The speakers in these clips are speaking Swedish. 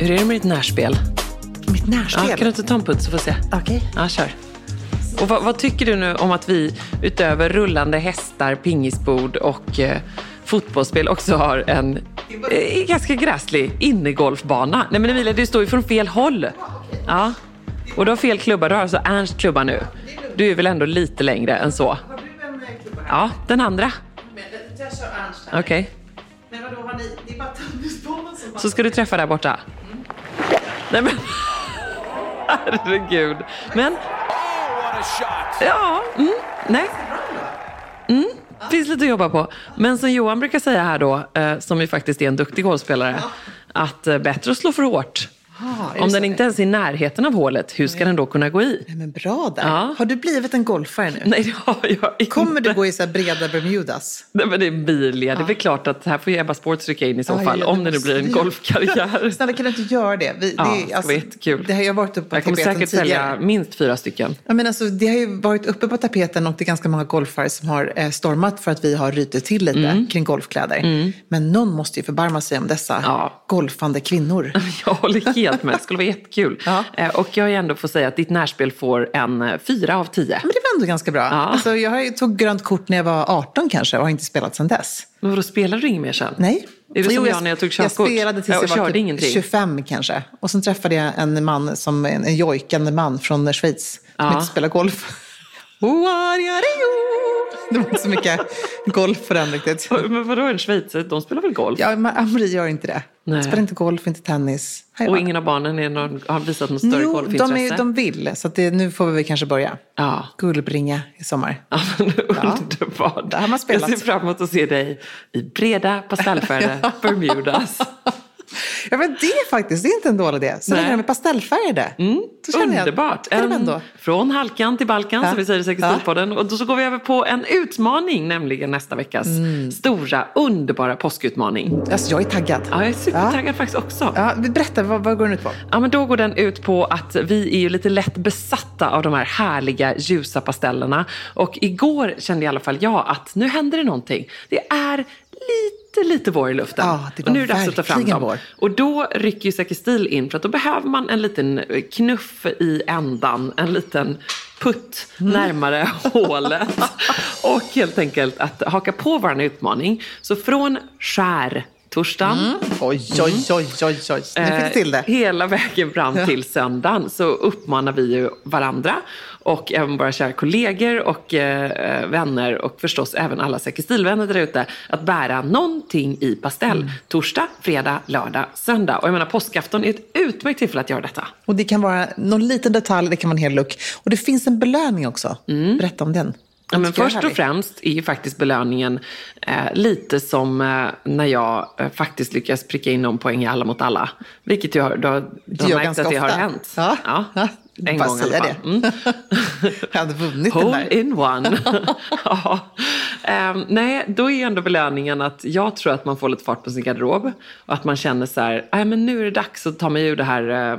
Hur är det med ditt närspel? Mitt närspel? Ja, kan du inte ta en putt så får vi se? Okej. Ja, kör. Och vad, vad, tycker du nu om att vi utöver rullande hästar, pingisbord och eh, fotbollsspel också har en eh, ganska gräslig innegolfbana? Nej men Emilia, du står ju från fel håll. Ja. Och du har fel klubba. Du har alltså Ernst klubba nu. Du är väl ändå lite längre än så? Ja, den andra. Okej. Okay. Men vadå, har ni, det är bara tennisbollen som Så ska du träffa där borta? Nej men, herregud. Men, ja, mm, nej. Mm, finns lite att jobba på. Men som Johan brukar säga här då, eh, som ju faktiskt är en duktig golfspelare, att eh, bättre att slå för hårt Ah, Om den inte ens är i närheten av hålet, hur ska den då kunna gå i? Nej, men bra där. Ja. Har du blivit en golfare nu? Nej, det har jag inte. Kommer du gå i så breda Bermudas? Nej, men det är bilia. Det är väl klart att här får ju Ebba Sports rycka in i så Ja, fall, ja, om det nu blir en golfkarriär. Snälla, kan du inte göra det? Vi, Ja, det, ska vara jättekul. Det har ju varit uppe på Jag kommer tapeten säkert tidigare. sälja minst fyra stycken. Ja, men alltså, det har ju varit uppe på tapeten och det är ganska många golfare som har eh, stormat för att vi har rytit till lite kring golfkläder. Men någon måste ju förbarma sig om dessa Mm. Ja. golfande kvinnor. Jag håller helt med. Det skulle vara jättekul. Ja. Eh, Och jag ändå får säga att ditt närspel får en eh, fyra av tio. Men det var ändå ganska bra. Alltså, jag tog grönt kort när jag var 18 kanske och har inte spelat sedan dess. Men vadå, spelade du inget mer sen? Nej. Är det Jo, som jag när jag tog körkort? Jag spelade tills Ja, och jag var typ ingenting. 25 kanske. Och sen träffade jag en man, som, en, en jojkande man från Schweiz som Ja. inte spelar golf. Det var inte så mycket golf på den riktigt. Men vadå, en schweizare? De spelar väl golf? Ja, men Amri gör inte det. Nej. Spelar inte golf, inte tennis. Och ingen av barnen är någon, har visat något större Jo, golfintresse? de, är, de vill. Så det, nu får vi väl kanske börja. Ja. Gullbringa i sommar. Ja, men underbart. där har man spelat. Jag ser fram emot att se dig i breda pastellfärgade Bermudas. Ja, men det är faktiskt det är inte en dålig idé. Så Nej. det här med pastellfärgade. Jag- Underbart. En, från halkan till balkan, Ja. som vi säger i Säkerhetspodden. Och då så går vi över på en utmaning, nämligen nästa veckas Mm. stora, underbara påskutmaning. Alltså, jag är taggad. Ja, jag är supertaggad faktiskt också. Ja, berätta, vad, vad går den ut på? Ja, men då går den ut på att vi är ju lite lätt besatta av de här härliga ljusa pastellerna. Och igår kände i alla fall jag att nu händer det någonting. Det är lite, lite vår i luften. Ja, det var och nu är det dags att ta fram dem. vår. Och då rycker ju Säker Stil in för att då behöver man en liten knuff i ändan, en liten putt Mm. närmare hålet. Och helt enkelt att haka på vår utmaning. Så från skär torsdagen Oj, oj, oj, oj, oj. Nu fick du till det. Eh, Hela vägen fram till söndagen så uppmanar vi ju varandra och även våra kära kollegor och eh, vänner och förstås även alla Säker stilvänner där ute att bära någonting i pastell. Mm. Torsdag, fredag, lördag, söndag. Och jag menar påskafton är ett utmärkt tillfälle att göra detta. Och det kan vara någon liten detalj, det kan vara en hel look. Och det finns en belöning också. Berätta om den. Ja, men först och främst är ju faktiskt belöningen eh, lite som eh, när jag eh, faktiskt lyckas pricka in någon poäng i Alla mot alla. Vilket jag, du har, du har märkt att det har ofta. hänt. Ja. Ja. En Bara gång i alla säga fall. det. Mm. Jag hade vunnit den Hole där. in one. ja. Ehm, nej, då är ändå belöningen att jag tror att man får lite fart på sin garderob. Och att man känner så här, "Nej, men nu är det dags att ta mig ur det här, eh,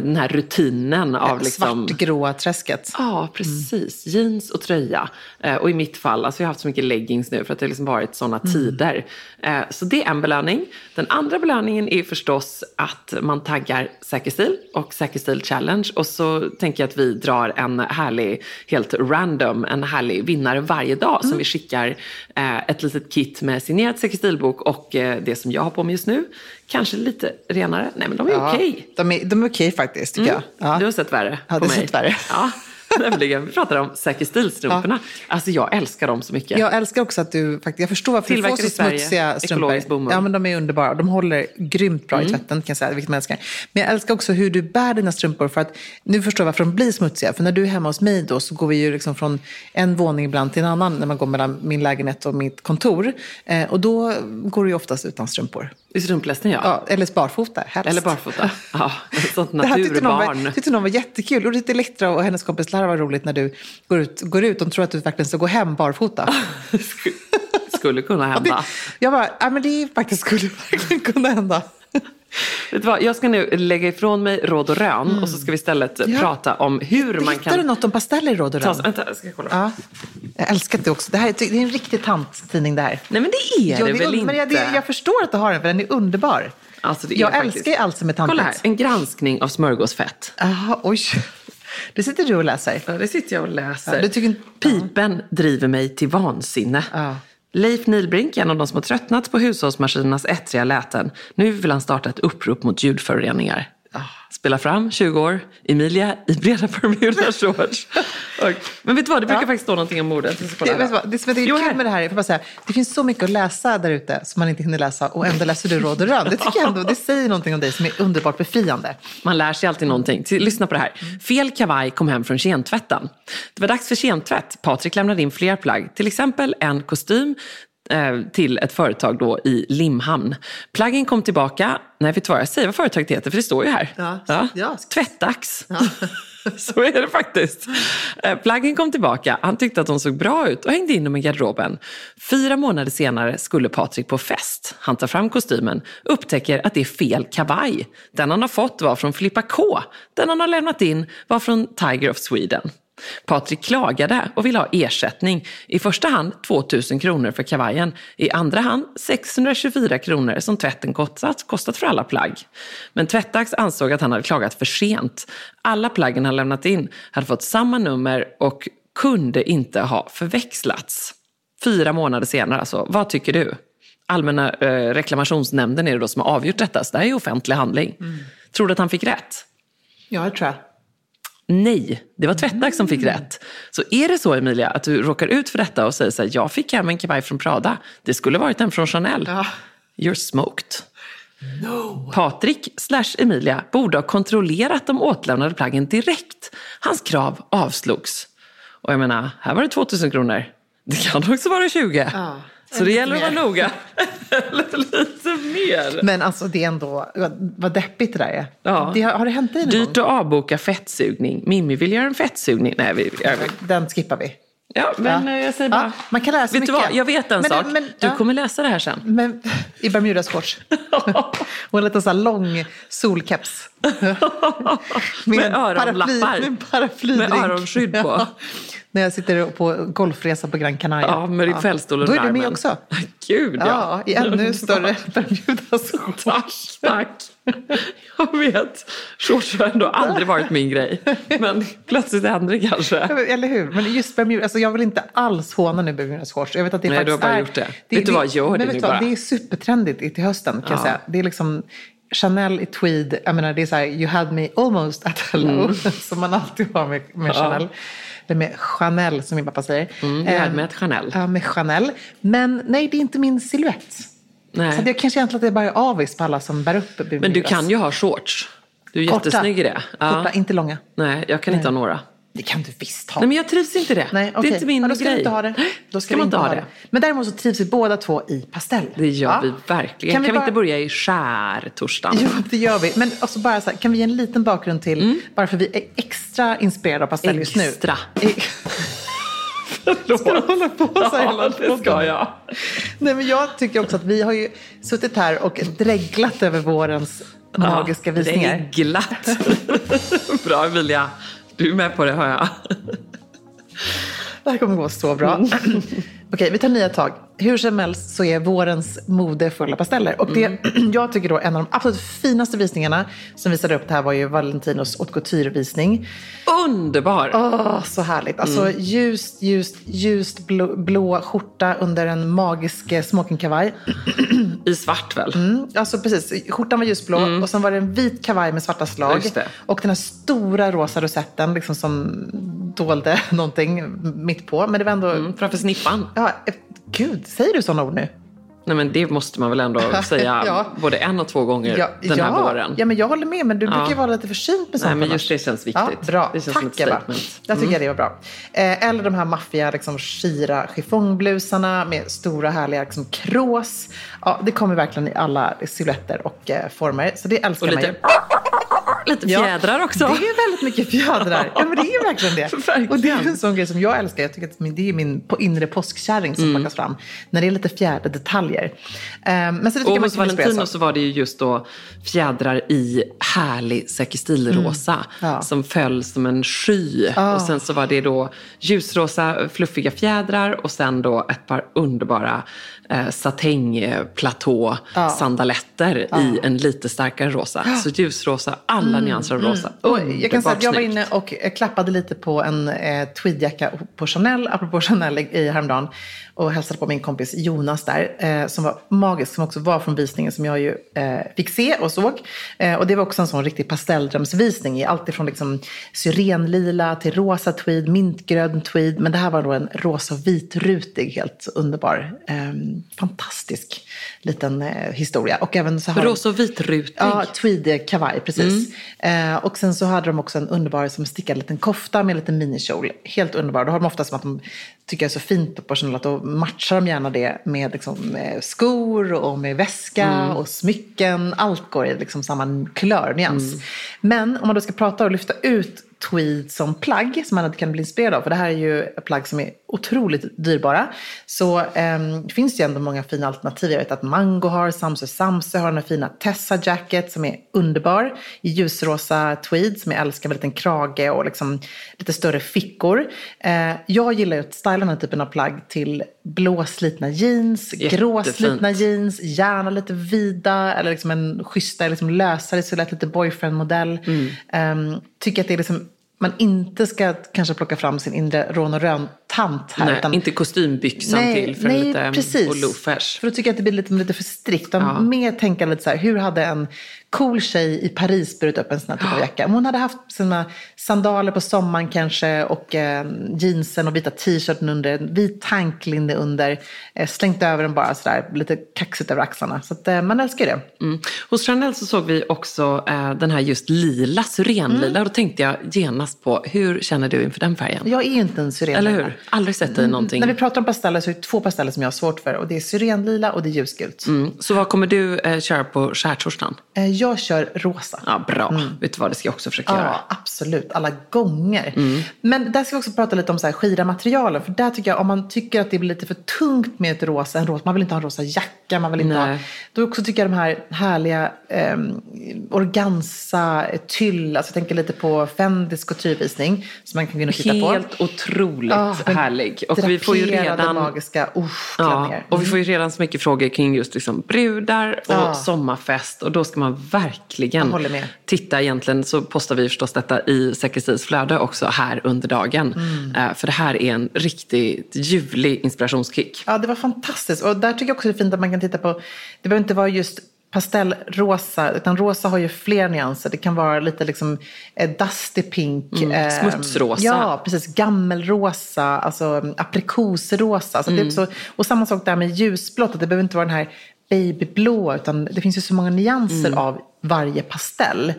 den här rutinen av liksom... Svartgråa träsket. Ja, precis. Jeans och tröja. Eh, och i mitt fall, alltså jag har haft så mycket leggings nu för att det har liksom varit sådana tider. Eh, så det är en belöning. Den andra belöningen är förstås att man taggar Säker stil och Säker stil challenge. Och så tänker jag att vi drar en härlig, helt random, en härlig vinnare varje dag som vi skickar eh, ett litet kit med signerad Säker stilbok och det som jag har på mig just nu. Kanske lite renare. Nej, men de är okej. De är, de är okej faktiskt, tycker jag. Ja. Du har sett värre Ja, på det mig. sett värre. Ja. Nämligen, vi pratar om Säker stil-strumporna. Alltså jag älskar dem så mycket. Jag älskar också att du faktiskt, jag förstår varför du får så Sverige, smutsiga strumpor. Ja, men de är underbara. De håller grymt bra i tvätten, kan jag säga, vilket man älskar. Men jag älskar också hur du bär dina strumpor för att, nu förstår jag varför de blir smutsiga. För när du är hemma hos mig då så går vi ju liksom från en våning ibland till en annan när man går mellan min lägenhet och mitt kontor. Eh, och då går du ju oftast utan strumpor. I strumplästen ja. Ja, eller barfota helst. Eller barfota. Ja, sånt Det här tyckte någon, var, naturbarn. tyckte någon var jättekul. Och lite Elektra och hennes kompis Lara var roligt när du går ut. Går ut. De tror att du verkligen ska gå hem barfota. Skulle kunna Och det, hända. jag bara, ja men det faktiskt skulle verkligen kunna hända. Vet du vad? Jag ska nu lägga ifrån mig råd och rön och så ska vi istället Ja. prata om hur man Hittar kan... du något om pasteller i Råd och ta... Rön? Vänta, jag ska kolla. Ja. Jag älskar det också. Det, här är, det är en riktig tanttidning det här. Nej men det är Jo, det är väl inte? jag, det, jag förstår att du har den, för den är underbar. Alltså, det är jag älskar ju allt som är Kolla här, tantigt. en granskning av smörgåsfett. Jaha, oj. Det sitter du och läser. Ja, det sitter jag och läser. Ja, du tycker Pipen driver mig till vansinne. Ja. Leif Nilbrink, en av de som har tröttnat på hushållsmaskinernas ettriga läten. Nu vill han starta ett upprop mot ljudföroreningar. Spela fram, 20 år, Emilia i breda bermudashorts. Men vet du vad, det brukar Ja. faktiskt stå någonting om mordet. Det, vad, som jag tycker Jo, är kul med det här, jag bara säga, det finns så mycket att läsa där ute som man inte hinner läsa och ändå läser du Råd och Rön. Det tycker jag ändå, det säger någonting om dig som är underbart befriande. Man lär sig alltid någonting. Lyssna på det här. Fel kavaj kom hem från kentvätten. Det var dags för kentvätt. Patrik lämnade in fler plagg. Till exempel en kostym till ett företag då i Limhamn. Plaggen kom tillbaka. Nej, vet du vad? Jag säger vad företaget heter, för det står ju här. Ja, ja. Tvättdags. Så är det faktiskt. Eh, Plaggen kom tillbaka, han tyckte att de såg bra ut och hängde in dem i garderoben. Fyra månader senare skulle Patrik på fest. Han tar fram kostymen, upptäcker att det är fel kavaj. Den han har fått var från Filippa K. Den han har lämnat in var från Tiger of Sweden. Patrik klagade och ville ha ersättning. I första hand 2000 kronor för kavajen. I andra hand 624 kronor som tvätten kostat, kostat för alla plagg. Men Tvättax ansåg att han hade klagat för sent. Alla plaggen han lämnat in hade fått samma nummer och kunde inte ha förväxlats. Fyra månader senare alltså. Vad tycker du? Allmänna eh, reklamationsnämnden är det då som har avgjort detta, så det här är offentlig handling. Tror du att han fick rätt? Ja, det tror jag. Nej, det var Tvättax som fick rätt. Så är det så Emilia, att du råkar ut för detta och säger så här, jag fick hem en kavaj från Prada, det skulle varit en från Chanel. Ja. You're smoked. Patrik slash Emilia borde ha kontrollerat de återlämnade plaggen direkt. Hans krav avslogs. Och jag menar, här var det 2000 kronor. Det kan också vara 20. Ja, Så det gäller att vara noga. Lite mer. Men alltså det är ändå, vad, deppigt det där är. Ja. Det, har, det hänt dig någon Dyrt att avboka fettsugning. Mimmi vill göra en fettsugning. Nej, vi, jag? Den skippar vi. Ja, men Ja. jag säger bara... Ja, man kan lära sig Vet du mycket. vad, jag vet en Men- sak. men- du ja. kommer läsa det här sen. Men i Bermudashorts. och en liten så här lång solkeps. Med öronlappar. Med paraplydrink. Med öronskydd på. När jag sitter på golfresa på Gran Canaria. Ja, med din fällstol Då är du med också. Gud, ja. Ja, i ännu större Bermudashorts. Tack, tack. Jag vet. Shorts har ändå aldrig varit min grej. Men plötsligt händer det kanske. Eller hur? Men just Bermuda, alltså jag vill inte alls håna nu Bermudashorts. Jag vet att det Nej, faktiskt du har bara är, gjort det. Vet du vad, gör det nu bara. Det är supertrendigt i- till hösten kan jag Ja. säga. Det är liksom Chanel i tweed, jag menar det är så här, you had me almost at hello, som man alltid har med, med Mm. Ja. Chanel. Eller med Chanel som min pappa säger. Mm, you had Ehm, me at Chanel. Ja, med Chanel. Men nej, det är inte min silhuett. Nej. Så jag kanske egentligen att det bara är avis på alla som bär upp Bermudas. Men du kan ju ha shorts. Du är Korta. jättesnygg i det. Ja. Korta, inte långa. Nej, jag kan inte ha några. Det kan du visst ha. Nej, men jag trivs inte i det. Nej, Det okej. är inte min ja, då ska grej. vi inte ha det. Då ska, vi inte ha det. Men däremot så trivs vi båda två i pastell. Det gör Ja. vi verkligen. Kan, vi vi, bara- inte börja i skärtorsdagen? Jo, det gör vi. Men också bara så här, kan vi ge en liten bakgrund till varför vi är extra inspirerade av pastell just nu? Extra. Eh, Ska du hålla på så här hela Ja, det ska jag. Nej, men jag tycker också att vi har ju suttit här och dreglat över vårens magiska visningar. Reglat. Bra Emilia. Du är med på det hör jag. Det här kommer gå så bra. Mm. Okej, vi tar nya tag. Hur som helst så är vårens mode fulla pasteller. Och det, Mm. jag tycker då en av de absolut finaste visningarna som visade upp det här var ju Valentinos haute couture-visning. Underbar. Åh, så härligt. Alltså Mm. ljust, ljust, ljust blå, blå skjorta under en magisk eh, smokingkavaj. I svart väl? Mm, alltså precis, skjortan var ljusblå och sen var det en vit kavaj med svarta slag. Mm. Och den här stora rosa rosetten liksom som dolde någonting mitt på. Men det var ändå... Mm, framför snippan. Ja, eh, gud, säger du sådana ord nu? Nej men det måste man väl ändå säga Ja. både en och två gånger den här ja. våren. Ja, men jag håller med. Men du brukar ju vara lite försynt med sånt. Nej men annars. just det känns viktigt. Ja, bra. Det känns Tack som ett statement. Jag tycker det var bra. Eh, eller de här maffiga liksom, skira chiffongblusarna med stora härliga liksom, krås. Ja, det kommer verkligen i alla silhuetter och eh, former. Så det älskar Och man ju. Lite, lite Ja, fjädrar också. Det är väldigt mycket fjädrar. Ja, men det är verkligen det. Verkligen. Och det är en sån grej som jag älskar. Jag tycker att det är min inre påskkärring som plockas fram. När det är lite fjäderdetaljer. Um, men så det Och hos Valentino så var det ju just då fjädrar i härlig säkestilrosa Mm. Ja. som föll som en sky. Ah. Och sen så var det då ljusrosa fluffiga fjädrar och sen då ett par underbara eh, satängplatå Ja. sandaletter i en lite starkare rosa. Så ljusrosa, alla nyanser av rosa. Och jag kan säga att jag var inne och klappade lite på en eh, tweedjacka på Chanel, apropå Chanel i i häromdagen. Och hälsade på min kompis Jonas där, eh, som var magisk, som också var från visningen som jag ju eh, fick se och såg. Eh, och det var också en sån riktig pastelldrömsvisning i allt ifrån liksom syrenlila till rosa tweed, mintgrön tweed. Men det här var då en rosa och vitrutig, helt underbar, eh, fantastisk liten eh, historia. Och även så har Rosa och vitrutig. Ja, tweed-kavaj, precis. Eh, och sen så hade de också en underbar som stickad liten kofta med en liten minikjol. Helt underbar. Då har de ofta som att de tycker jag är så fint att då matchar de gärna det med liksom, eh, skor och med väska och smycken. Allt går i liksom samma kulör, nyans. Men om man då ska prata och lyfta ut tweed som plagg som man kan bli inspirerad av. För det här är ju plagg som är otroligt dyrbara. Så ehm, det finns ju ändå många fina alternativ. Jag vet att Mango har, Samse Samse har den här fina Tessa Jacket som är underbar. I ljusrosa tweed som jag älskar med en liten krage och liksom lite större fickor. Eh, jag gillar ju att styla den här typen av plagg till blåslitna jeans, Jättefint. gråslitna jeans, gärna lite vida eller liksom en schysstare, liksom lösare silhuett, lite boyfriend-modell. Ehm, tycker att det är liksom, man inte ska kanske plocka fram sin inre Rån och Rön-tant här. Nej, utan, inte kostymbyxan till för nej, lite precis. och loafers. För då tycker jag att det blir lite, lite för strikt. Utan Ja. mer tänka lite så här, hur hade en cool tjej i Paris burit upp en sån här typ av jacka? Om hon hade haft sina sandaler på sommaren kanske och eh, jeansen och vita t-shirten under, vit tanklinne under, eh, slängt över den bara sådär lite kaxigt över axlarna. Så att, eh, man älskar ju det. Mm. Hos Chanel så såg vi också eh, den här just lila, syrenlila. Mm. Då tänkte jag genast på, hur känner du inför den färgen? Jag är inte en syrenlila. Eller hur? Aldrig sett dig i någonting. När vi pratar om pasteller så är det två pasteller som jag har svårt för. Och det är syrenlila och det är ljusgult. Mm. Så vad kommer du eh, köra på skärtorsdagen? Eh, jag kör rosa. Ja, bra. Vet du vad, det ska jag också försöka göra. Mm. Ja, absolut. Alla gånger. Mm. Men där ska vi också prata lite om så här skira materialen. För där tycker jag, om man tycker att det blir lite för tungt med ett rosa, en rosa man vill inte ha en rosa jacka, man vill inte Nej. ha... Då också tycker jag de här härliga eh, organza, tyll, alltså jag tänker lite på Fendis couturevisning som man kan gå in och titta på. Helt otroligt den härlig. Och vi får ju redan... magiska usch, Ja, klänningar. och vi får ju redan så mycket frågor kring just liksom brudar och Ja. sommarfest. Och då ska man verkligen titta. Egentligen så postar vi förstås detta i Säkerhetsstils flöde också här under dagen. Mm. Eh, För det här är en riktigt ljuvlig inspirationskick. Ja, det var fantastiskt. Och där tycker jag också det är fint att man kan titta på, det behöver inte vara just pastellrosa, utan rosa har ju fler nyanser. Det kan vara lite liksom eh, dusty pink. Mm, eh, smutsrosa. Ja, precis. Gammelrosa, alltså aprikosrosa. Så det är Mm. så, och samma sak där med ljusblått, att det behöver inte vara den här babyblå, utan det finns ju så många nyanser Mm. av varje pastell.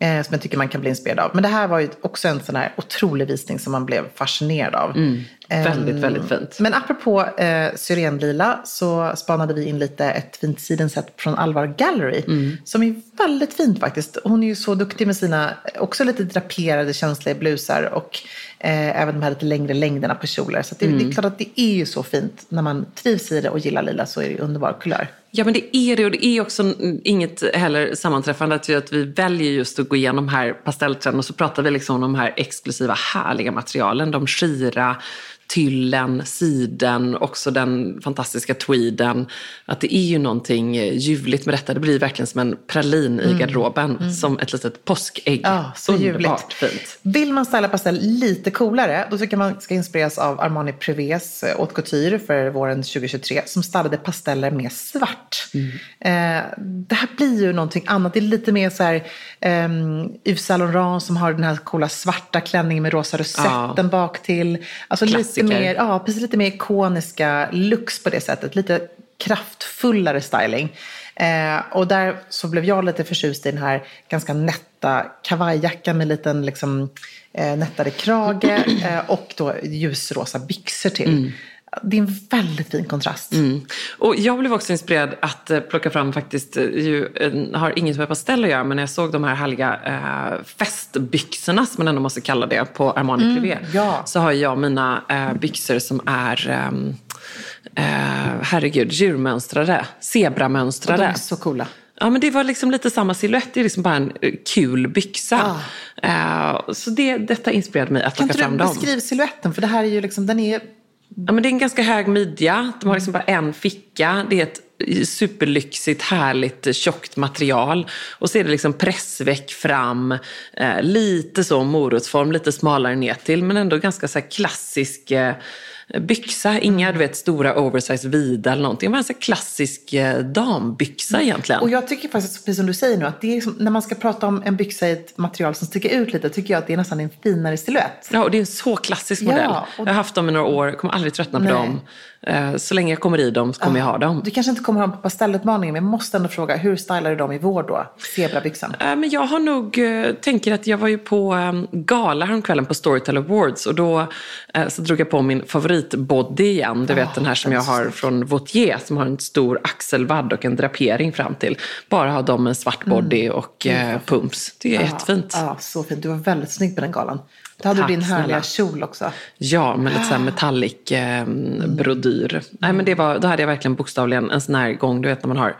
Eh, som jag tycker man kan bli inspirerad av. Men det här var ju också en sån här otrolig visning som man blev fascinerad av. Mm. Väldigt, Ehm, väldigt fint. men apropå eh, syrenlila så spanade vi in lite ett fint sidenset från Alvar Gallery. Mm. Som är väldigt fint faktiskt. Hon är ju så duktig med sina, också lite draperade känsliga blusar och eh, även de här lite längre längderna på kjolar. Så det, Mm. det är klart att det är ju så fint. När man trivs i det och gillar lila så är det ju underbar kulör. Ja men det är det och det är också inget heller sammanträffande att vi, att vi väljer just att gå igenom här pastelltrenden och så pratar vi liksom om de här exklusiva härliga materialen. De skira tyllen, siden, också den fantastiska tweeden. Att det är ju någonting ljuvligt med detta. Det blir verkligen som en pralin i garderoben. Som ett litet påskägg. Mm. Ja, så Underbart ljuvligt. fint. Vill man styla pastell lite coolare, då tycker jag man ska inspireras av Armani Privés eh, haute couture för våren 2023 som stylade pasteller med svart. Eh, det här blir ju någonting annat. Det är lite mer så här um, Yves Saint Laurent som har den här coola svarta klänningen med rosa rosetten Ja. bak till. Alltså Klassiker. mer, ja, precis lite mer ikoniska looks på det sättet. Lite kraftfullare styling. Eh, och där så blev jag lite förtjust i den här ganska nätta kavajjackan med liten liksom, eh, nättare krage eh, och då ljusrosa byxor till. Det är en väldigt fin kontrast. Mm. Och jag blev också inspirerad att eh, plocka fram faktiskt, eh, ju, eh, har inget med pastell att göra, men när jag såg de här härliga eh, festbyxorna, som man ändå måste kalla det, på Armani Privé. ja. Så har jag mina eh, byxor som är, ehm, eh, herregud, djurmönstrade, Och de zebramönstrade. är så coola. Ja, men det var liksom lite samma silhuett. Det är liksom bara en kul byxa. Eh, så det, detta inspirerade mig att Kan plocka inte du fram dem. beskriva siluetten? För det här är ju liksom, den är... Ja, men det är en ganska hög midja. De har liksom bara en ficka. Det är ett superlyxigt, härligt, tjockt material. Och så är det liksom pressväck fram. Eh, lite så morotsform, lite smalare ner till. Men ändå ganska så här klassisk eh, byxa. Inga du vet, stora oversize vida eller någonting. Bara en så klassisk eh, dambyxa egentligen. Och jag tycker faktiskt, precis som du säger nu, att det är som, när man ska prata om en byxa i ett material som sticker ut lite, tycker jag att det är nästan en finare silhuett. Ja, och det är en så klassisk Ja, modell. och- Jag har haft dem i några år, kommer aldrig tröttna på Nej. dem. Eh, Så länge jag kommer i dem så kommer jag ha dem. Du kanske inte kommer ha dem på pastellutmaningen, men jag måste ändå fråga, hur stylar du dem i vår då? Zebrabyxan? Eh, Men jag har nog, eh, tänker att jag var ju på eh, gala häromkvällen på Storytel Awards och då så drog jag på min favoritbody igen. Du vet den här som jag har från Vautier som har en stor axelvadd och en drapering fram till. Bara ha dem med en svart body och eh, pumps. Det är jättefint. Ja, så fint. Du var väldigt snygg på den galan. Då hade Tack du din härliga snälla. kjol också. Ja, med lite så här metallic eh, brodyr. Nej, men det var, då hade jag verkligen bokstavligen en sån här gång, du vet när man har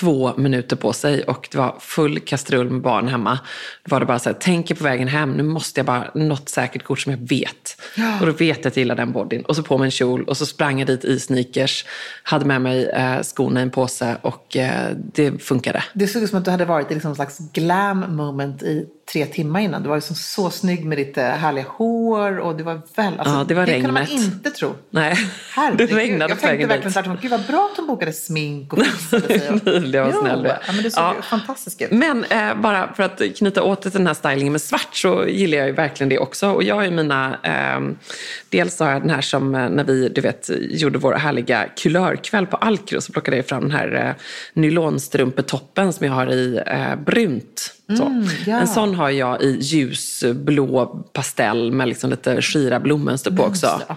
två minuter på sig och det var full kastrull med barn hemma. Då var det bara så här, tänker på vägen hem, nu måste jag bara, något säkert kort som jag vet. Och då vet jag att jag gillar den bodyn. Och så på mig en kjol och så sprang jag dit i sneakers, hade med mig eh, skorna i en påse och eh, det funkade. Det såg ut som att du hade varit i liksom en slags glam moment i tre timmar innan. Du var liksom så snygg med ditt eh, härliga hår och det var väl... Alltså, Ja, det var kunde man inte tro. Nej, Herregud, det regnade jag tänkte verkligen dit. tvärtom. Gud vad bra att de bokade smink och fixade sig. Jo, snäll du. Ja, men det såg Ja. fantastiskt ut. Men eh, bara för att knyta åt till den här stylingen med svart så gillar jag ju verkligen det också. Och jag har ju mina, eh, dels har jag den här som eh, när vi du vet, gjorde vår härliga kulörkväll på Alkro så plockade jag fram den här eh, nylonstrumpetoppen som jag har i eh, brunt. Så. Mm, ja. En sån har jag i ljusblå pastell med liksom lite skira blommönster på också. Ja.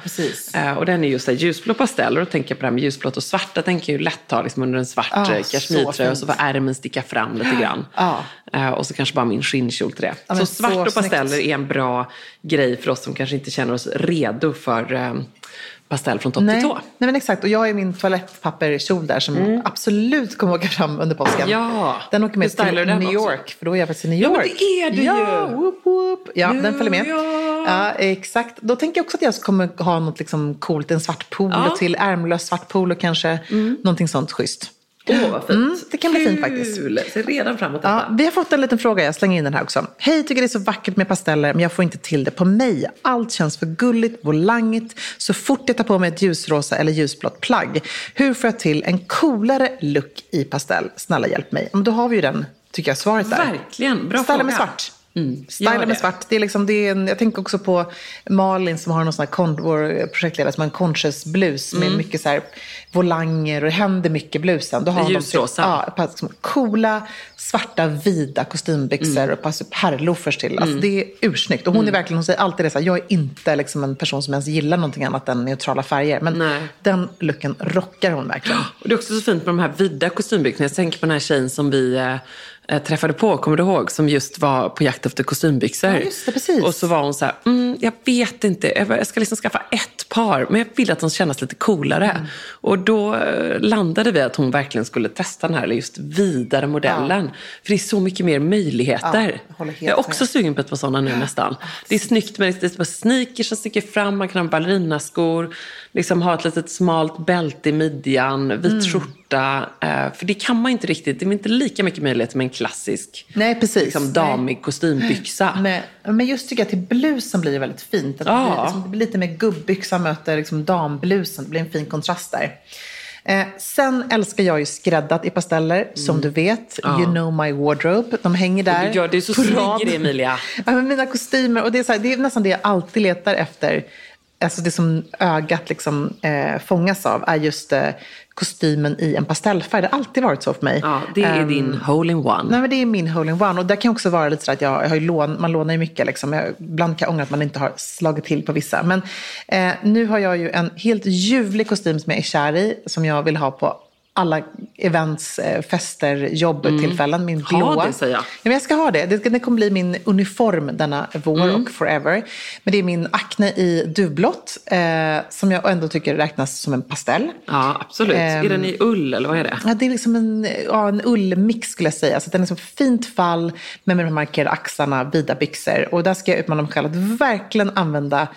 Eh, och den är just ljusblå pastell och då tänker jag på det här med ljusblått och svart. Jag tänker ju lätt ha liksom under en svart Ah, ah, så kashmirtröja och så får ärmen sticka fram lite grann. Ja. Eh, och så kanske bara min skinnkjol till det. Ja, så svart så och pasteller snyggt. är en bra grej för oss som kanske inte känner oss redo för eh, pastell från topp Nej. till tå. Nej men exakt, och jag har ju min toalettpapperkjol där som absolut kommer åka fram under påsken. Mm. Ja. Den åker med till den New också? York, för då är jag faktiskt i New Ja, York. men det är du ja, ju. Whoop, whoop. Ja, den New följer med. York. Ja, exakt. Då tänker jag också att jag kommer ha något liksom coolt, en svart polo Ja. till, ärmlös svart polo kanske. Någonting sånt schysst. Åh, vad fint. Mm, det kan bli fint faktiskt. Kul. Ser redan fram emot Ja, detta. vi har fått en liten fråga, jag slänger in den här också. Hej, tycker det är så vackert med pasteller, men jag får inte till det på mig. Allt känns för gulligt, volangigt, så fort jag tar på mig ett ljusrosa eller ljusblått plagg. Hur får jag till en coolare look i pastell? Snälla hjälp mig. Men då har vi ju den, tycker jag, svaret där. Verkligen, bra Styla fråga. med svart. Mm, Styla med svart. Det är liksom, det är en, jag tänker också på Malin som har någon sån här, kon- vår projektledare som har en conscious blus med Mm. mycket så här volanger och det händer mycket i blusen. Då har hon de typ- Ljusrosa. Ja, par liksom coola, svarta, vida kostymbyxor Mm. och ett par herrloafers till. Alltså, Det är ursnyggt. Och hon är verkligen, hon säger alltid det så här, jag är inte liksom en person som ens gillar någonting annat än neutrala färger. Men Nej. den looken rockar hon verkligen. Och det är också så fint med de här vida kostymbyxorna. Jag tänker på den här tjejen som vi eh, träffade på, kommer du ihåg, som just var på jakt efter kostymbyxor. Ja, just det, precis. Och så var hon så här, mm, jag vet inte, jag ska liksom skaffa ett par, men jag vill att de ska kännas lite coolare. Mm. Och då eh, landade vi att hon verkligen skulle testa den här just vidare modellen. Ja. För det är så mycket mer möjligheter. Ja, jag, jag, är också med. sugen på ett par sådana nu nästan. Det är snyggt med sneakers som sticker fram, man kan ha ballerinaskor, liksom ha ett litet smalt bälte i midjan, vit mm. skjorta. Eh, för det kan man inte riktigt, det är inte lika mycket möjlighet med en klassisk Nej, precis. Liksom, damig Nej. kostymbyxa. Nej. Men just tycker jag till blusen blir det väldigt fint. Att ja. det, blir, liksom, det blir lite mer gubbyxa möter liksom damblusen. Det blir en fin kontrast där. Eh, sen älskar jag ju skräddat i pasteller, mm. som du vet. Ja. You know my wardrobe. De hänger där. Ja, det är så snygg Emilia. ja, mina kostymer. Och det är, så här, det är nästan det jag alltid letar efter alltså det som ögat liksom, eh, fångas av är just eh, kostymen i en pastellfärg. Det har alltid varit så för mig. Ja, det är um, din hole-in-one. Nej, men det är min hole-in-one. Och det kan också vara lite så att jag, jag har lån, man lånar ju mycket. Liksom. Jag, ibland kan jag ångra att man inte har slagit till på vissa. Men eh, nu har jag ju en helt ljuvlig kostym som jag är kär i. Som jag vill ha på alla events, eh, fester, jobbtillfällen. Min blåa. Ha det säger jag. Ja, men jag ska ha det. Det, det kommer bli min uniform denna vår mm. och forever. Men det är min Acne i duvblått eh, som jag ändå tycker räknas som en pastell. Ja, absolut. Eh, är den i ull eller vad är det? Ja, det är liksom en, ja, en ullmix skulle jag säga. Så den är så fint fall med de markerade axlarna, vida byxor. Och där ska jag utmana mig själv att verkligen använda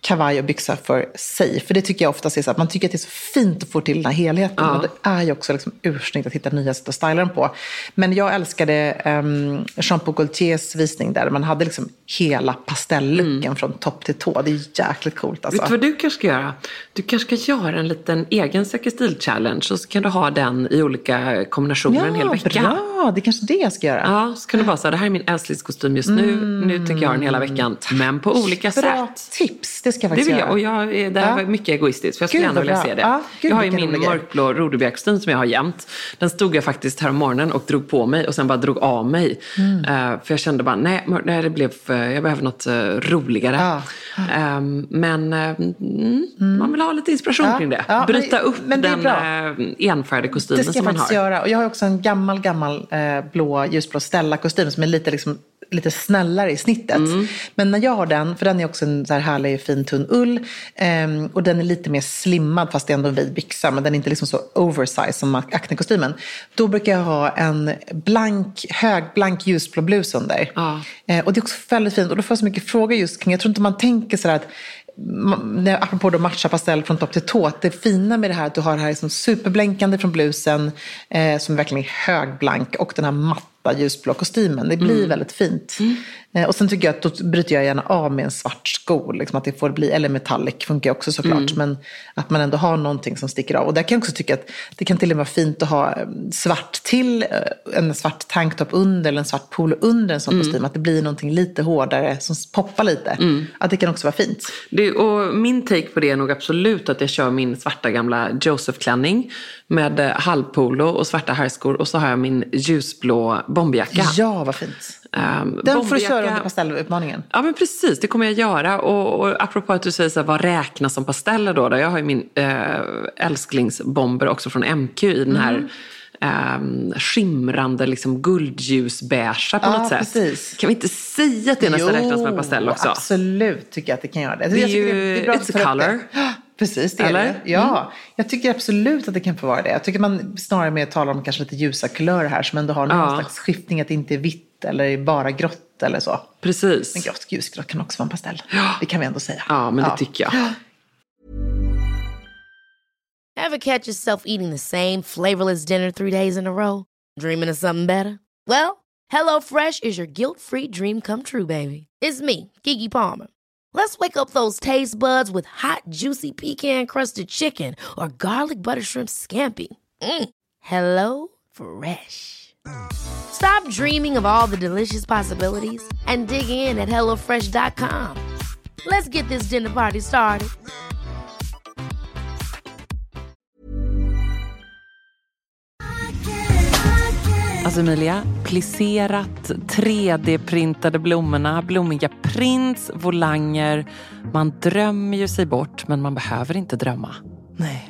kavaj och byxa för sig. För det tycker jag ofta är så att man tycker att det är så fint att få till den här helheten. Ja. Men det är ju också liksom ursnyggt att hitta nya sätt att styla den på. Men jag älskade um, Jean Paul Gaultiers visning där man hade liksom hela pastelllooken mm. från topp till tå. Det är jäkligt coolt alltså. Vet du vad du kanske ska göra? Du kanske ska göra en liten egen stil-challenge och så kan du ha den i olika kombinationer ja, en hel vecka. bra! Det är kanske det jag ska göra. Ja, så kan du bara säga det här är min älsklingskostym just nu. Mm. Nu tänker jag ha den hela veckan. Men på olika bra sätt. tips! Det ska jag faktiskt det vill jag. Och jag, det här ja. var mycket egoistiskt för jag skulle Gud, gärna vilja se det. Ja, Gud, jag har ju min mörkblå Rodebjergskostym som jag har jämt. Den stod jag faktiskt här morgonen och drog på mig och sen bara drog av mig. Mm. Uh, för jag kände bara, nej, nej det blev, jag behöver något uh, roligare. Ja. Um, men uh, mm, man vill ha lite inspiration kring det. Ja, Bryta men, upp men den uh, enfärgade kostymen som man har. Det ska jag göra. Och jag har också en gammal, gammal blå, ljusblå Stella-kostym som är lite liksom lite snällare i snittet. Mm. Men när jag har den, för den är också en så här härlig fin tunn ull um, och den är lite mer slimmad fast det är ändå en vid byxa men den är inte liksom så oversized som Acne-kostymen. Då brukar jag ha en blank, högblank ljusblå blus under. Ah. Uh, och det är också väldigt fint och då får jag så mycket frågor just kring, jag tror inte man tänker sådär att apropå då matcha pastell från topp till tå, att det fina med det här att du har det här liksom superblänkande från blusen eh, som är verkligen högblank och den här matta ljusblå kostymen. Det blir mm. väldigt fint. Mm. Eh, och sen tycker jag att då bryter jag gärna av med en svart sko. Liksom att det får bli, eller metallic funkar också såklart. Mm. Men att man ändå har någonting som sticker av. Och där kan jag också tycka att det kan till och med vara fint att ha eh, svart till, eh, en svart tanktop under eller en svart polo under en sån mm. kostym. Att det blir någonting lite hårdare som poppar lite. Mm. Att det kan också vara fint. Det, och min take på det är nog absolut att jag kör min svarta gamla Joseph-klänning med halvpolo och svarta herrskor. Och så har jag min ljusblå bomberjacka. Ja, vad fint. Um, Den får du köra under pastellutmaningen. Ja men precis, det kommer jag göra. Och, och apropå att du säger så här, vad räknas som pasteller då? då? Jag har ju min äh, älsklingsbomber också från MQ i den här Um, skimrande liksom, guldljusbeiga på ja, något sätt. Precis. Kan vi inte säga att det nästan räknas en pastell också? absolut tycker jag att det kan göra det. Det är ju, det är bra it's a color. Precis, det Eller? är det. Ja, mm. jag tycker absolut att det kan få vara det. Jag tycker man snarare mer talar om kanske lite ljusa kulörer här som ändå har någon ja. slags skiftning, att det inte är vitt eller bara grått eller så. Precis. Men grått, ljusgrått kan också vara en pastell. Ja. Det kan vi ändå säga. Ja, men det tycker jag. Have catch yourself eating the same flavorless dinner three days in a row? Dreaming of something better? Well, hello fresh is your guilt free dream come true baby. It's me, Gigi Palmer. Let's wake up those taste buds with hot, juicy pecan crusted chicken or garlic butter shrimp scampi. Mm. Hello Fresh. Stop dreaming of all the delicious possibilities and dig in at HelloFresh.com. Let's get this dinner party started. Alltså Emilia, plisserat, 3D-printade blommorna, blommiga prints, volanger. Man drömmer ju sig bort, men man behöver inte drömma. Nej.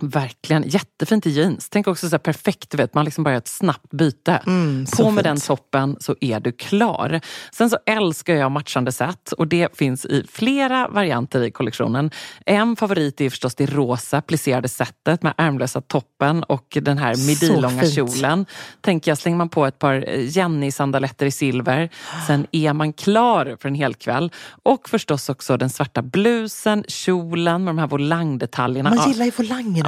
Verkligen. Jättefint i jeans. Tänk också så här perfekt, vet, man liksom bara gör ett snabbt byte. Mm, På med fint. den toppen så är du klar. Sen så älskar jag matchande set och det finns i flera varianter i kollektionen. En favorit är förstås det rosa plisserade setet med ärmlösa toppen och den här midilånga kjolen. Tänker jag, slänger man på ett par Jenny-sandaletter i silver, sen är man klar för en hel kväll. Och förstås också den svarta blusen, kjolen med de här volangdetaljerna. Man gillar ju volangerna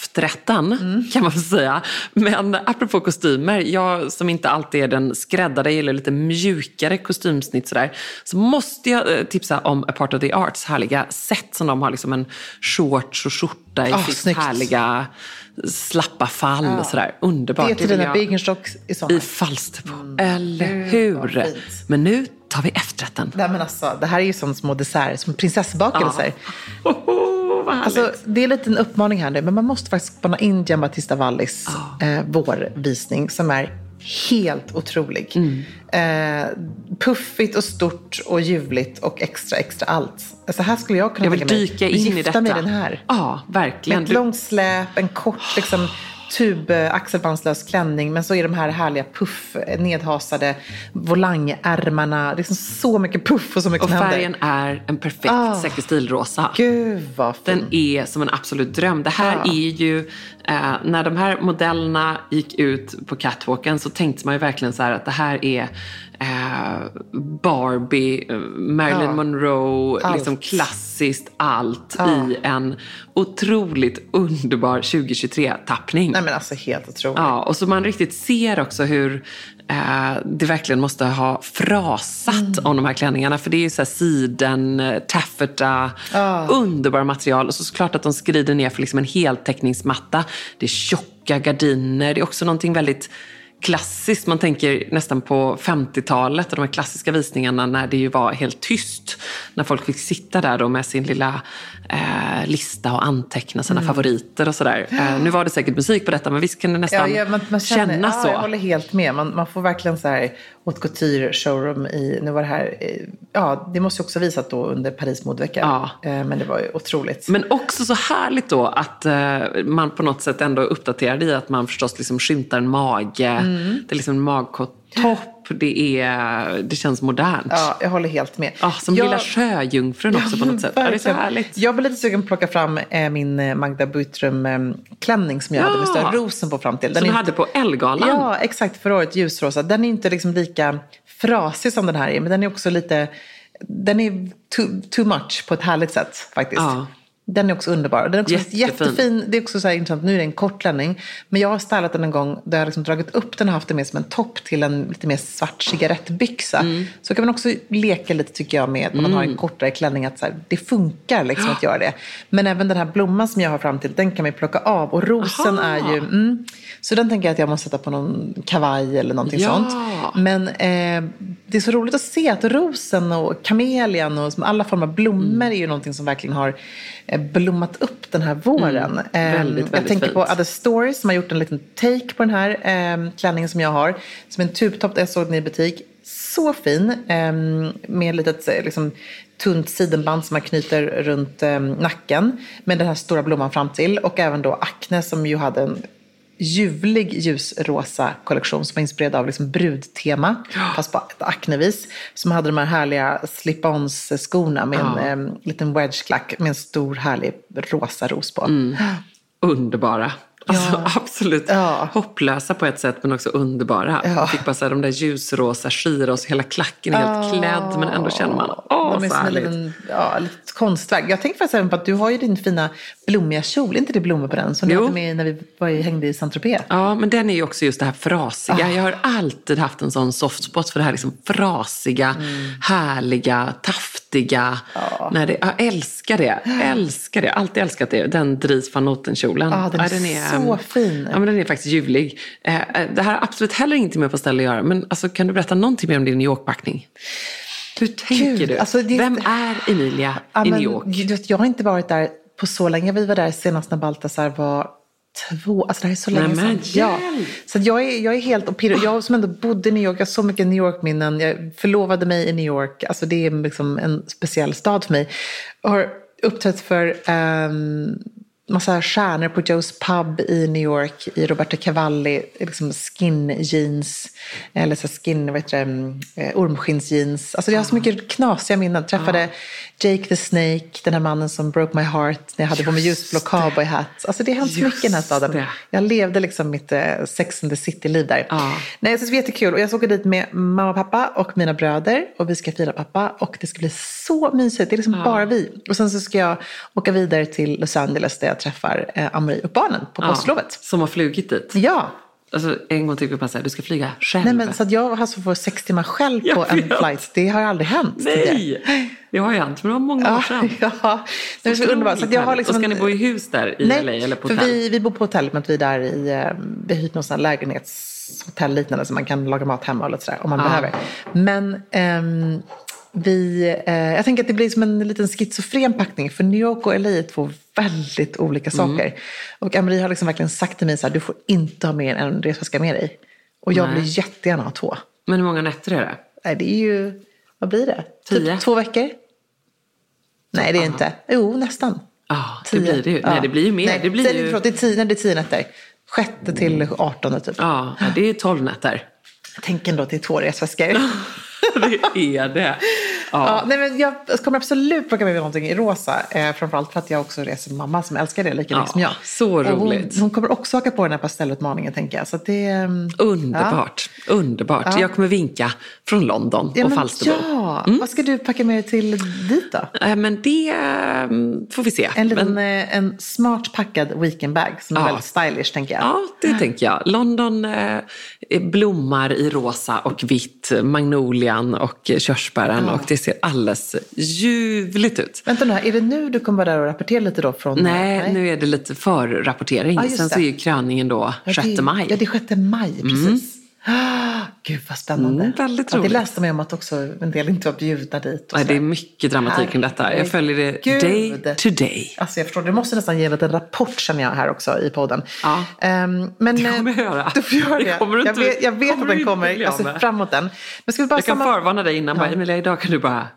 efterrätten mm. kan man väl säga. Men apropå kostymer, jag som inte alltid är den skräddade, jag gillar lite mjukare kostymsnitt sådär. Så måste jag eh, tipsa om A Part of the Arts härliga set som de har liksom en shorts och skjorta i oh, sitt härliga slappa fall. Ja. Sådär. Underbart. Det är till dina Birkenstock i sommar. I Falsterbo. Mm. Eller hur? Men nu tar vi efterrätten. Nej, men alltså, det här är ju som små desserter, som prinsessbakelser. Ja. Oh, alltså, det är lite en uppmaning här nu, men man måste faktiskt spana in Giambattista Wallis oh. eh, vårvisning som är helt otrolig. Mm. Eh, puffigt och stort och ljuvligt och extra, extra allt. Alltså här skulle jag kunna jag vill dyka in i detta. med den här. Ja, verkligen. Med ett långt släp, en kort liksom, tub axelbandslös klänning. Men så är de här härliga puff, nedhasade volangärmarna. Liksom så mycket puff och så mycket Och färgen händer. är en perfekt oh, säker stilrosa. Gud vad fin. Den är som en absolut dröm. Det här ja. är ju, eh, när de här modellerna gick ut på catwalken så tänkte man ju verkligen så här att det här är eh, Barbie, eh, Marilyn ja. Monroe, allt. liksom klassiskt allt ja. i en otroligt underbar 2023-tappning. Nej men alltså helt otroligt. Ja, och så man riktigt ser också hur eh, det verkligen måste ha frasat mm. om de här klänningarna. För det är ju så här siden, eh, taffeta, oh. underbara material. Och så såklart att de skrider ner för liksom en heltäckningsmatta. Det är tjocka gardiner. Det är också någonting väldigt klassiskt. Man tänker nästan på 50-talet och de här klassiska visningarna när det ju var helt tyst. När folk fick sitta där då med sin lilla eh, lista och anteckna sina mm. favoriter och sådär. Eh, nu var det säkert musik på detta men visst kan det nästan ja, ja, man, man känner, kännas ja, så. Jag håller helt med. Man, man får verkligen så här haute couture showroom i, nu var det här, ja det måste ju också visat då under Paris modevecka. Ja. Eh, men det var ju otroligt. Men också så härligt då att eh, man på något sätt ändå är uppdaterad i att man förstås liksom skymtar en mage. Mm. Det är liksom en magkott topp. Det, är, det känns modernt. Ja, jag håller helt med. Ja, som jag, lilla sjöjungfrun också ja, på något sätt. Ja, det är så härligt. Jag blir lite sugen på att plocka fram eh, min eh, Magda Buitrum-klänning eh, som jag ja. hade med stora rosen på fram till. Den som du hade på Elgalan? Ja, exakt. Förra året, ljusrosa. Den är inte liksom lika frasig som den här är, men den är också lite den är too, too much på ett härligt sätt faktiskt. Ja. Den är också underbar. Den är också Jättefin. jättefin. Det är också så här intressant. Nu är det en kort klänning. Men jag har stylat den en gång där jag liksom dragit upp den och haft den med som en topp till en lite mer svart cigarettbyxa. Mm. Så kan man också leka lite tycker jag med när man mm. har en kortare klänning. Att så här, det funkar liksom att göra det. Men även den här blomman som jag har fram till, den kan man plocka av. Och rosen Aha. är ju... Mm, så den tänker jag att jag måste sätta på någon kavaj eller någonting ja. sånt. Men eh, det är så roligt att se att rosen och kamelian och alla former av blommor mm. är ju någonting som verkligen har eh, blommat upp den här våren. Mm. Väldigt, väldigt jag tänker fint. på Other Stories som har gjort en liten take på den här eh, klänningen som jag har. Som en tubtopp, jag såg den i butik så fin. ehm, Med ett litet liksom, tunt sidenband som man knyter runt ehm, nacken. Med den här stora blomman fram till. Och även då Acne som ju hade en ljuvlig ljusrosa kollektion som var inspirerad av liksom brudtema. Fast på ett Acne-vis. Som hade de här härliga slip-ons-skorna med en Ja. ehm, liten wedge-klack med en stor härlig rosa ros på. Underbara. Alltså, Ja. absolut Ja. hopplösa på ett sätt men också underbara. Ja. Man fick bara så här, de där ljusrosa Shiros, hela klacken är helt klädd men ändå känner man, åh De är som en liten, ja, litet konstverk. Jag tänkte faktiskt även på att du har ju din fina blommiga kjol. Är inte det blommor på den? Som du Jo. hade med när vi var, i- hängde i Saint-Tropez. Ja, men den är ju också just det här frasiga. Ah. Jag har alltid haft en sån soft spot för det här liksom frasiga, Mm. härliga, taftiga. När det, jag älskar det. Älskar det. Alltid älskat det. Den Dries van Noten-kjolen. Ja, den är så fin. Ja, men den är faktiskt ljuvlig. Eh, eh, det här har absolut heller ingenting med pastell att göra. Men alltså, kan du berätta någonting mer om din New York-packning? Hur tänker Gud, du? alltså, det Vem är Emilia Ja, i New York? du vet, jag har inte varit där på så länge. Vi var där senast när Baltasar var två. Alltså det här är så länge Nej, sedan. Ja. Så jag, är, jag är helt och pirrig. Jag som ändå bodde i New York, jag har så mycket New York-minnen. Jag förlovade mig i New York. Alltså det är liksom en speciell stad för mig. Jag har uppträtt för um, massa stjärnor på Joe's Pub i New York. I Roberto Cavalli, liksom skin jeans. Eller så skin, vad heter det, mm, eh, ormskinnsjeans. Alltså jag har så mycket knasiga minnen. Träffade Jake the Snake, den här mannen som broke my heart när jag hade på mig ljusblå cowboyhatt. Alltså det har hänt så mycket i den här Just staden. det. Jag levde liksom mitt eh, Sex and the City-liv där. Ja. Nej, så det var jättekul. Och jag ska åka dit med mamma och pappa och mina bröder. Och vi ska fira pappa. Och det ska bli så mysigt. Det är liksom bara vi. Och sen så ska jag åka vidare till Los Angeles där jag träffar eh, Amri och barnen på påsklovet. Som har flugit dit. Ja. Alltså, en gång tycker jag bara så här, du ska flyga själv. Nej, men så att jag alltså får sex timmar själv Jag på en flight. Det har aldrig hänt. Nej, det har ju hänt, men det var många år sedan. Ja, ja. Det är så underbart. Så att jag har liksom och ska ni bo i hus där i Nej, LA eller på hotell? vi, vi bor på hotell men att vi är där i, eh, vi har hyrt någon sån här lägenhetshotell liknande så man kan laga mat hemma och lite sådär om man Ja. behöver. Men ehm, vi, eh, jag tänker att det blir som en liten schizofren packning för New York och LA är två väldigt olika Mm. saker. Och Amri har liksom verkligen sagt till mig så här, du får inte ha mer än en resväska med dig. Och jag Nej. vill jättegärna ha två. Men hur många nätter är det? Nej, det är ju, vad blir det? Tio. Typ två veckor? Nej, det är inte. Jo, nästan. Ja, det Tio. blir det ju. Nej, det blir ju mer. Nej, det blir ju... förlåt, det är tio, det är tio nätter. Sjätte till artonde typ. Ja, det är tolv nätter. Tänk ändå att det är två resväskor. det är det. Ja, Ja. nej, men jag kommer absolut plocka med mig någonting i rosa. Eh, framförallt för att jag också reser med mamma som älskar det lika Ja, mycket som jag. så roligt. Hon, hon kommer också haka på den här pastellutmaningen tänker jag. Så det, ehm, Underbart. Underbart. Ja. Jag kommer vinka från London Ja, och Falsterbo. ja. Vad ska du packa med dig till dit då? Eh, Men det eh, får vi se. En liten Men, eh, en smart packad weekendbag som är väldigt stylish tänker jag. ja, det tänker jag. London eh, blommar i rosa och vitt, magnolian och körsbären och det ser alldeles ljuvligt ut. Vänta nu, är det nu du kommer vara där och rapportera lite då? Från, Nej, nu är det lite förrapportering. Ja, just Sen så är ju kröningen då Ja, 6 det, maj. Ja, det är 6 maj, precis. Ah, Gud vad spännande. Mm, väldigt ja, det roligt. läste man ju om att också en del inte var bjudna dit. Och Nej, det är mycket dramatik kring detta. Jag följer det day Herregud. to day. Alltså jag förstår, du måste nästan ge en liten rapport känner jag här också i podden. Ja. Ehm, men, Det kommer jag eh, göra. Du får göra Det det. kommer du jag inte- vet, jag vet kommer att den kommer. Jag ser med. fram emot den. Men ska vi bara Jag kan samma... förvarna dig innan. Bara, Emilia, idag kan du bara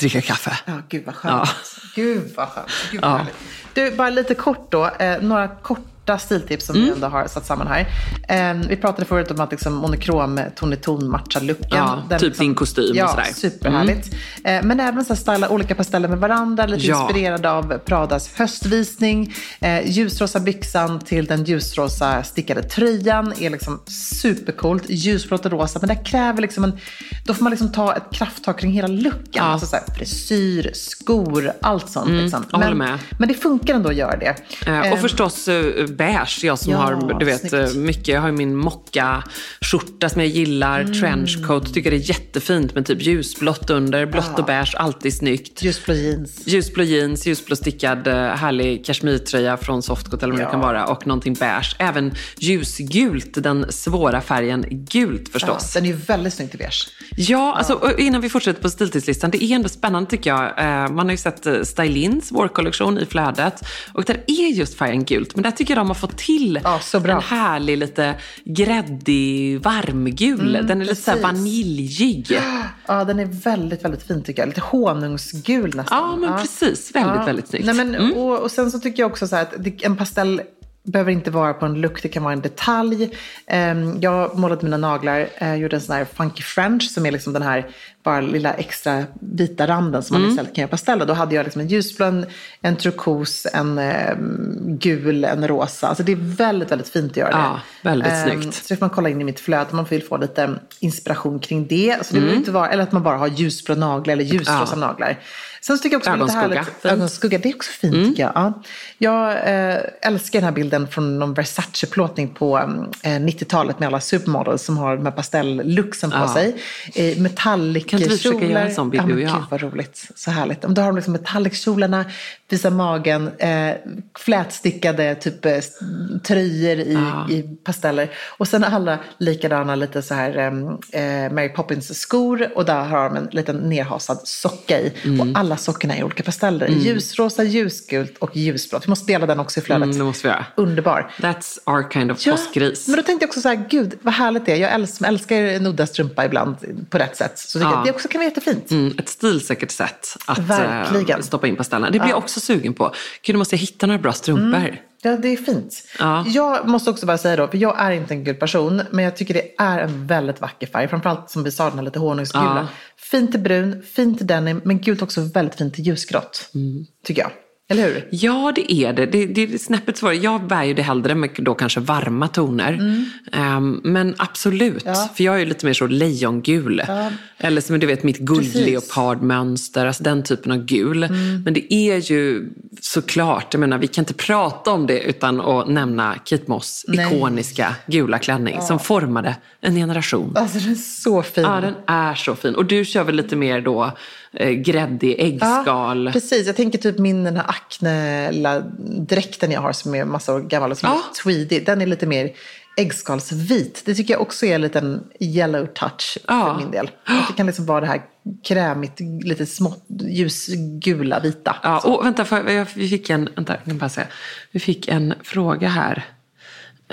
dricka kaffe. Ja, gud vad skönt. Ja. Gud vad skönt. Gud vad Ja. Du, bara lite kort då. Eh, några korta stiltips som vi Mm. ändå har satt samman här. Eh, vi pratade förut om att liksom, monokrom ton i ton matchar luckan. Ja, Den typ liksom, din kostym och ja, sådär. Mm. superhärligt. Eh, men även så här, styla olika pasteller med varandra. Lite Ja. inspirerad av Pradas höstvisning. Eh, ljusrosa byxan till den ljusrosa stickade tröjan är liksom supercoolt. Ljusblått och rosa. Men det kräver liksom en... Då får man liksom ta ett krafttag kring hela luckan. Ja. Mm, Alltså så här, frisyr, skor, allt sånt. liksom. jag håller men, med. men det funkar ändå att göra det. Eh, Eh, Och förstås eh, beige, jag som Ja, har du vet, snyggt. mycket. Jag har ju min mocka-skjorta som jag gillar, Mm. trenchcoat, tycker det är jättefint med typ ljusblått under, blått och beige, alltid snyggt. Ljusblå jeans. Ljusblå jeans, ljusblå stickad eh, härlig kashmirtröja från Softcut eller vad Ja. det kan vara och någonting beige. Även ljusgult, den svåra färgen gult Ja, förstås. den är ju väldigt snyggt i beige. Ja, alltså, innan vi fortsätter på stiltidslistan. Det är ändå spännande tycker jag. Eh, man har ju sett eh, Stylins vårkollektion i flödet. Och där är just färgen gult. Men där tycker jag de har fått till Ja, en härlig, lite gräddig, varmgul. den är lite så här precis. vaniljig. Ja, den är väldigt, väldigt fin tycker jag. Lite honungsgul nästan. Ja, men precis. Väldigt, väldigt snyggt. Nej, men, och, och sen så tycker jag också så här att en pastell behöver inte vara på en look, det kan vara en detalj. Ehm, jag målade mina naglar, uh, gjorde en sån här funky french som är liksom den här bara lilla extra vita randen som man istället kan göra pasteller. Då hade jag liksom en ljusblå, en, turkos, en ehm, gul, en rosa. Alltså det är väldigt, väldigt fint att göra det. Ja, väldigt Ehm, snyggt. Så det får man kolla in i mitt flöde om man vill få lite inspiration kring det. Så det behöver inte vara, eller att man bara har ljusblå naglar eller ljusrosa Ja. naglar. Sen så tycker jag också det är lite Ögonskugga, härligt. Ögonskugga, det är också fint tycker jag. Ja. Jag eh, älskar den här bilden från någon Versace-plåtning på eh, 90-talet med alla supermodels som har de här pastellooksen på Ja. sig. Eh, metallic Kan inte vi försöka göra en sån bild, ja, du och jag? Gud vad roligt. Så härligt. Då har de liksom metallic-kjolarna, visar magen, eh, flätstickade typ eh, tröjor i, i pasteller. Och sen alla likadana lite så här eh, Mary Poppins skor och där har de en liten nerhasad socka i. Mm. Och alla sockorna är i olika pasteller. Ljusrosa, ljusgult och ljusblått. Vi måste dela den också i flödet. Mm, det måste vi göra. Underbar. That's our kind of påskgris. Men då tänkte jag också så här, gud vad härligt det är. Jag älskar, älskar en udda strumpa ibland på rätt sätt. Så tycker Ja. Det också kan vara jättefint. Mm, ett stilsäkert sätt att Verkligen. eh, stoppa in pastellerna. Det blir jag också sugen på. Gud, nu måste jag hitta några bra strumpor. Ja, det är fint. Ja. Jag måste också bara säga då, för jag är inte en gul person, men jag tycker det är en väldigt vacker färg. Framförallt som vi sa, den här lite honungsgula. Ja. Fint till brun, fint till denim, men gult också väldigt fint till ljusgrått. Mm. Tycker jag. Eller hur? Ja, det är det. Det, det är snäppet svårare. Jag bär ju det hellre med då kanske varma toner. Ehm, men absolut, Mm. Ja. för jag är ju lite mer så lejongul. Eller som du vet mitt. Mm. guldleopardmönster, alltså den typen av gul. Men det är ju såklart, jag menar vi kan inte prata om det utan att nämna Kate Moss Nej. ikoniska gula klänning som formade en generation. Alltså den är så fin. Ja, den är så fin. Och du kör väl lite mer då eh, gräddig äggskal? Ja, precis. Jag tänker typ min den här Acne-dräkten jag har som är massa år gammal och som Ja. är tweedy. Den är lite mer äggskalsvit. Det tycker jag också är en liten yellow touch Ja. för min del. Att det kan liksom vara det här krämigt, lite smått ljusgula, vita. Ja, och vänta, för jag, vi fick en, vänta, jag kan bara säga. Vi fick en fråga här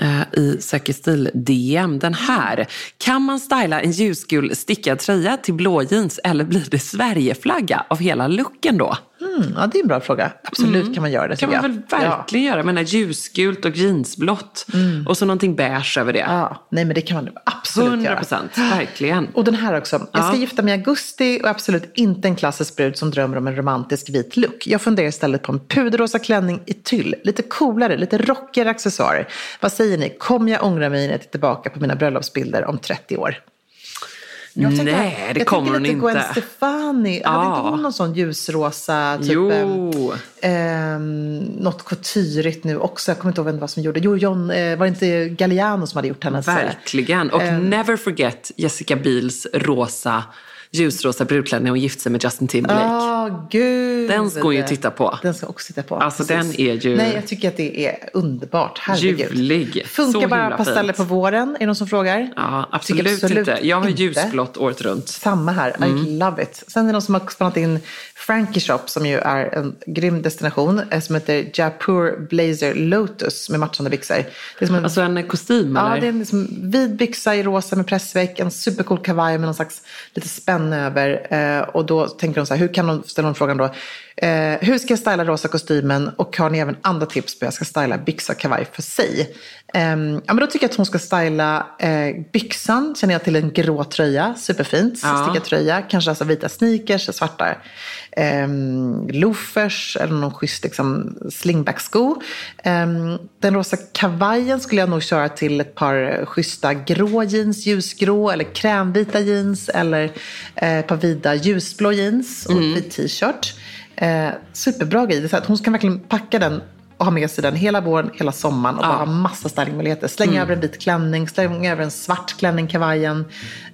Eh, i Säker stil-DM. Den här. Kan man styla en ljusgul stickad tröja till blå jeans eller blir det Sverigeflagga av hela looken då? Mm, ja, det är en bra fråga. Absolut kan man göra det. Mm. kan man väl jag. verkligen göra. Jag menar ljusgult och jeansblått och så någonting beige över det. Ja. ja, nej men det kan man absolut 100 göra. procent, verkligen. Och den här också. Jag ska Ja. gifta mig i augusti och absolut inte en klassisk brud som drömmer om en romantisk vit look. Jag funderar istället på en puderrosa klänning i tyll. Lite coolare, lite rockigare accessoarer. Vad säger ni? Kommer jag ångra mig när jag tittar tillbaka på mina bröllopsbilder om 30 år? Jag tänker- Nej, det jag kommer tänker hon lite Gwen inte. Stefani. Hade Ja. inte hon någon sån ljusrosa, typ, Jo. ehm, något couturigt nu också. Jag kommer inte ihåg vem det var som gjorde. Jo, John, eh, var det inte Galliano som hade gjort hennes? eh, Verkligen. Och Ehm. never forget Jessica Biels rosa, ljusrosa brudklänning och gift sig med Justin Timberlake. Ja, gud. Den ska hon ju titta på. Den ska också titta på. Alltså, den är ju- Nej, jag tycker att det är underbart. Herregud. Ljuvlig. Funkar Så bara pasteller på våren? Är det någon som frågar? Ja, Tycker absolut, inte. Jag har ljusblått året runt. Samma här. Mm. I love it. Sen är det någon som har spannat in Frankie Shop som ju är en grym destination eh, som heter Jaipur Blazer Lotus med matchande byxor. Det är som en Alltså en kostym Ja, eller? det är en liksom vid byxa i rosa med pressväck, en supercool kavaj med någon slags lite spänn över. Eh, och då tänker de så här, hur kan de, ställa de frågan då, eh, hur ska jag styla rosa kostymen och har ni även andra tips på hur jag ska styla byxa och kavaj för sig? Ehm, ja, men då tycker jag att hon ska styla eh, byxan, känner jag till en grå tröja, superfint, Ja. stickad tröja, kanske alltså vita sneakers, svarta um, loafers eller någon schysst liksom, slingbacksko. Ehm, den rosa kavajen skulle jag nog köra till ett par schyssta grå jeans, ljusgrå eller krämvita jeans eller eh, ett par vida ljusblå jeans och en vit t-shirt. Eh, superbra grej. Det så att hon kan verkligen packa den och ha med sig den hela våren, hela sommaren och bara ha massa stylingmöjligheter. Slänga över en vit klänning, slänga över en svart klänning, kavajen.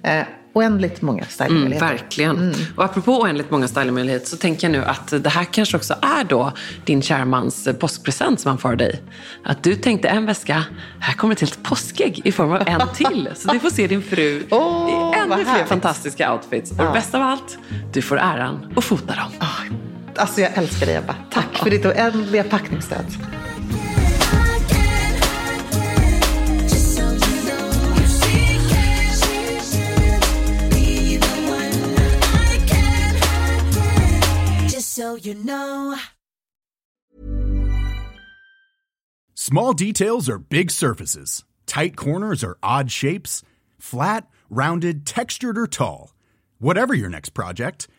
Eh, oändligt många Mm, stylingmöjligheter. verkligen. Och apropå oändligt många stylingmöjligheter så tänker jag nu att det här kanske också är då din kära mans eh, påskpresent som han får dig. Att du tänkte en väska, här kommer ett helt påskägg i form av en till. Så du får se din fru Åh, i ännu fler fantastiska outfits. Och det bästa av allt, du får äran att fota dem. Alltså jag älskar dig Ebba. Tack för ditt oändliga packningsstöd. Small details are big surfaces. Tight corners are odd shapes. Flat, rounded, textured, or tall. Whatever your next project –